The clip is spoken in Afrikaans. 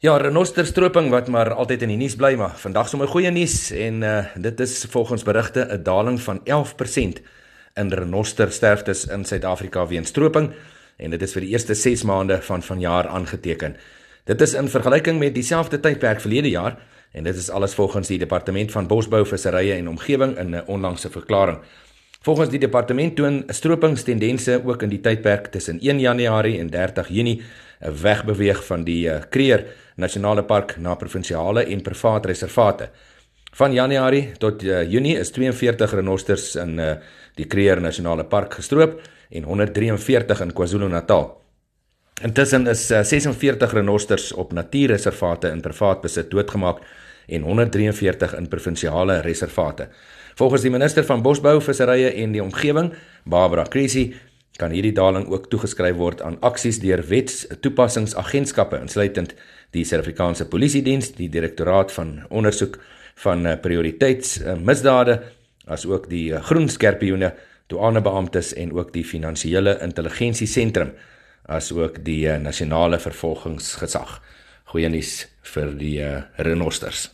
Ja, renosterstroping wat maar altyd in die nuus bly, maar vandag sommer goeie nuus en uh, dit is volgens berigte 'n daling van 11% in renostersterftes in Suid-Afrika weens stroping en dit is vir die eerste 6 maande van vanjaar aangeteken. Dit is in vergelyking met dieselfde tydperk verlede jaar en dit is alles volgens die Departement van Bosbou, Visserye en Omgewing in 'n onlangse verklaring. Volgens die departement toon stropingstendense ook in die tydperk tussen 1 Januarie en 30 Junie wegbeweeg van die uh, Kruger Nasionale Park na provinsiale en privaat reservate. Van Januarie tot uh, Junie is 42 renosters in uh, die Kruger Nasionale Park gestroop en 143 in KwaZulu-Natal. Intussen is uh, 46 renosters op natuurreservate in privaat besit doodgemaak en 143 in provinsiale reservate. Volgens die minister van Bosbou, Visserye en die Omgewing, Barbara Krisi, kan hierdie daling ook toegeskryf word aan aksies deur wetstoepassingsagentskappe insluitend die Suid-Afrikaanse Polisie Diens, die Direktoraat van Ondersoek van eh, Prioriteitsmisdade, asook die eh, Groen Skerpioene, douanebeamptes en ook die Finansiële Intelligensie Sentrum, asook die eh, Nasionale Vervolgingsgesag. Goeie nuus vir die renosters.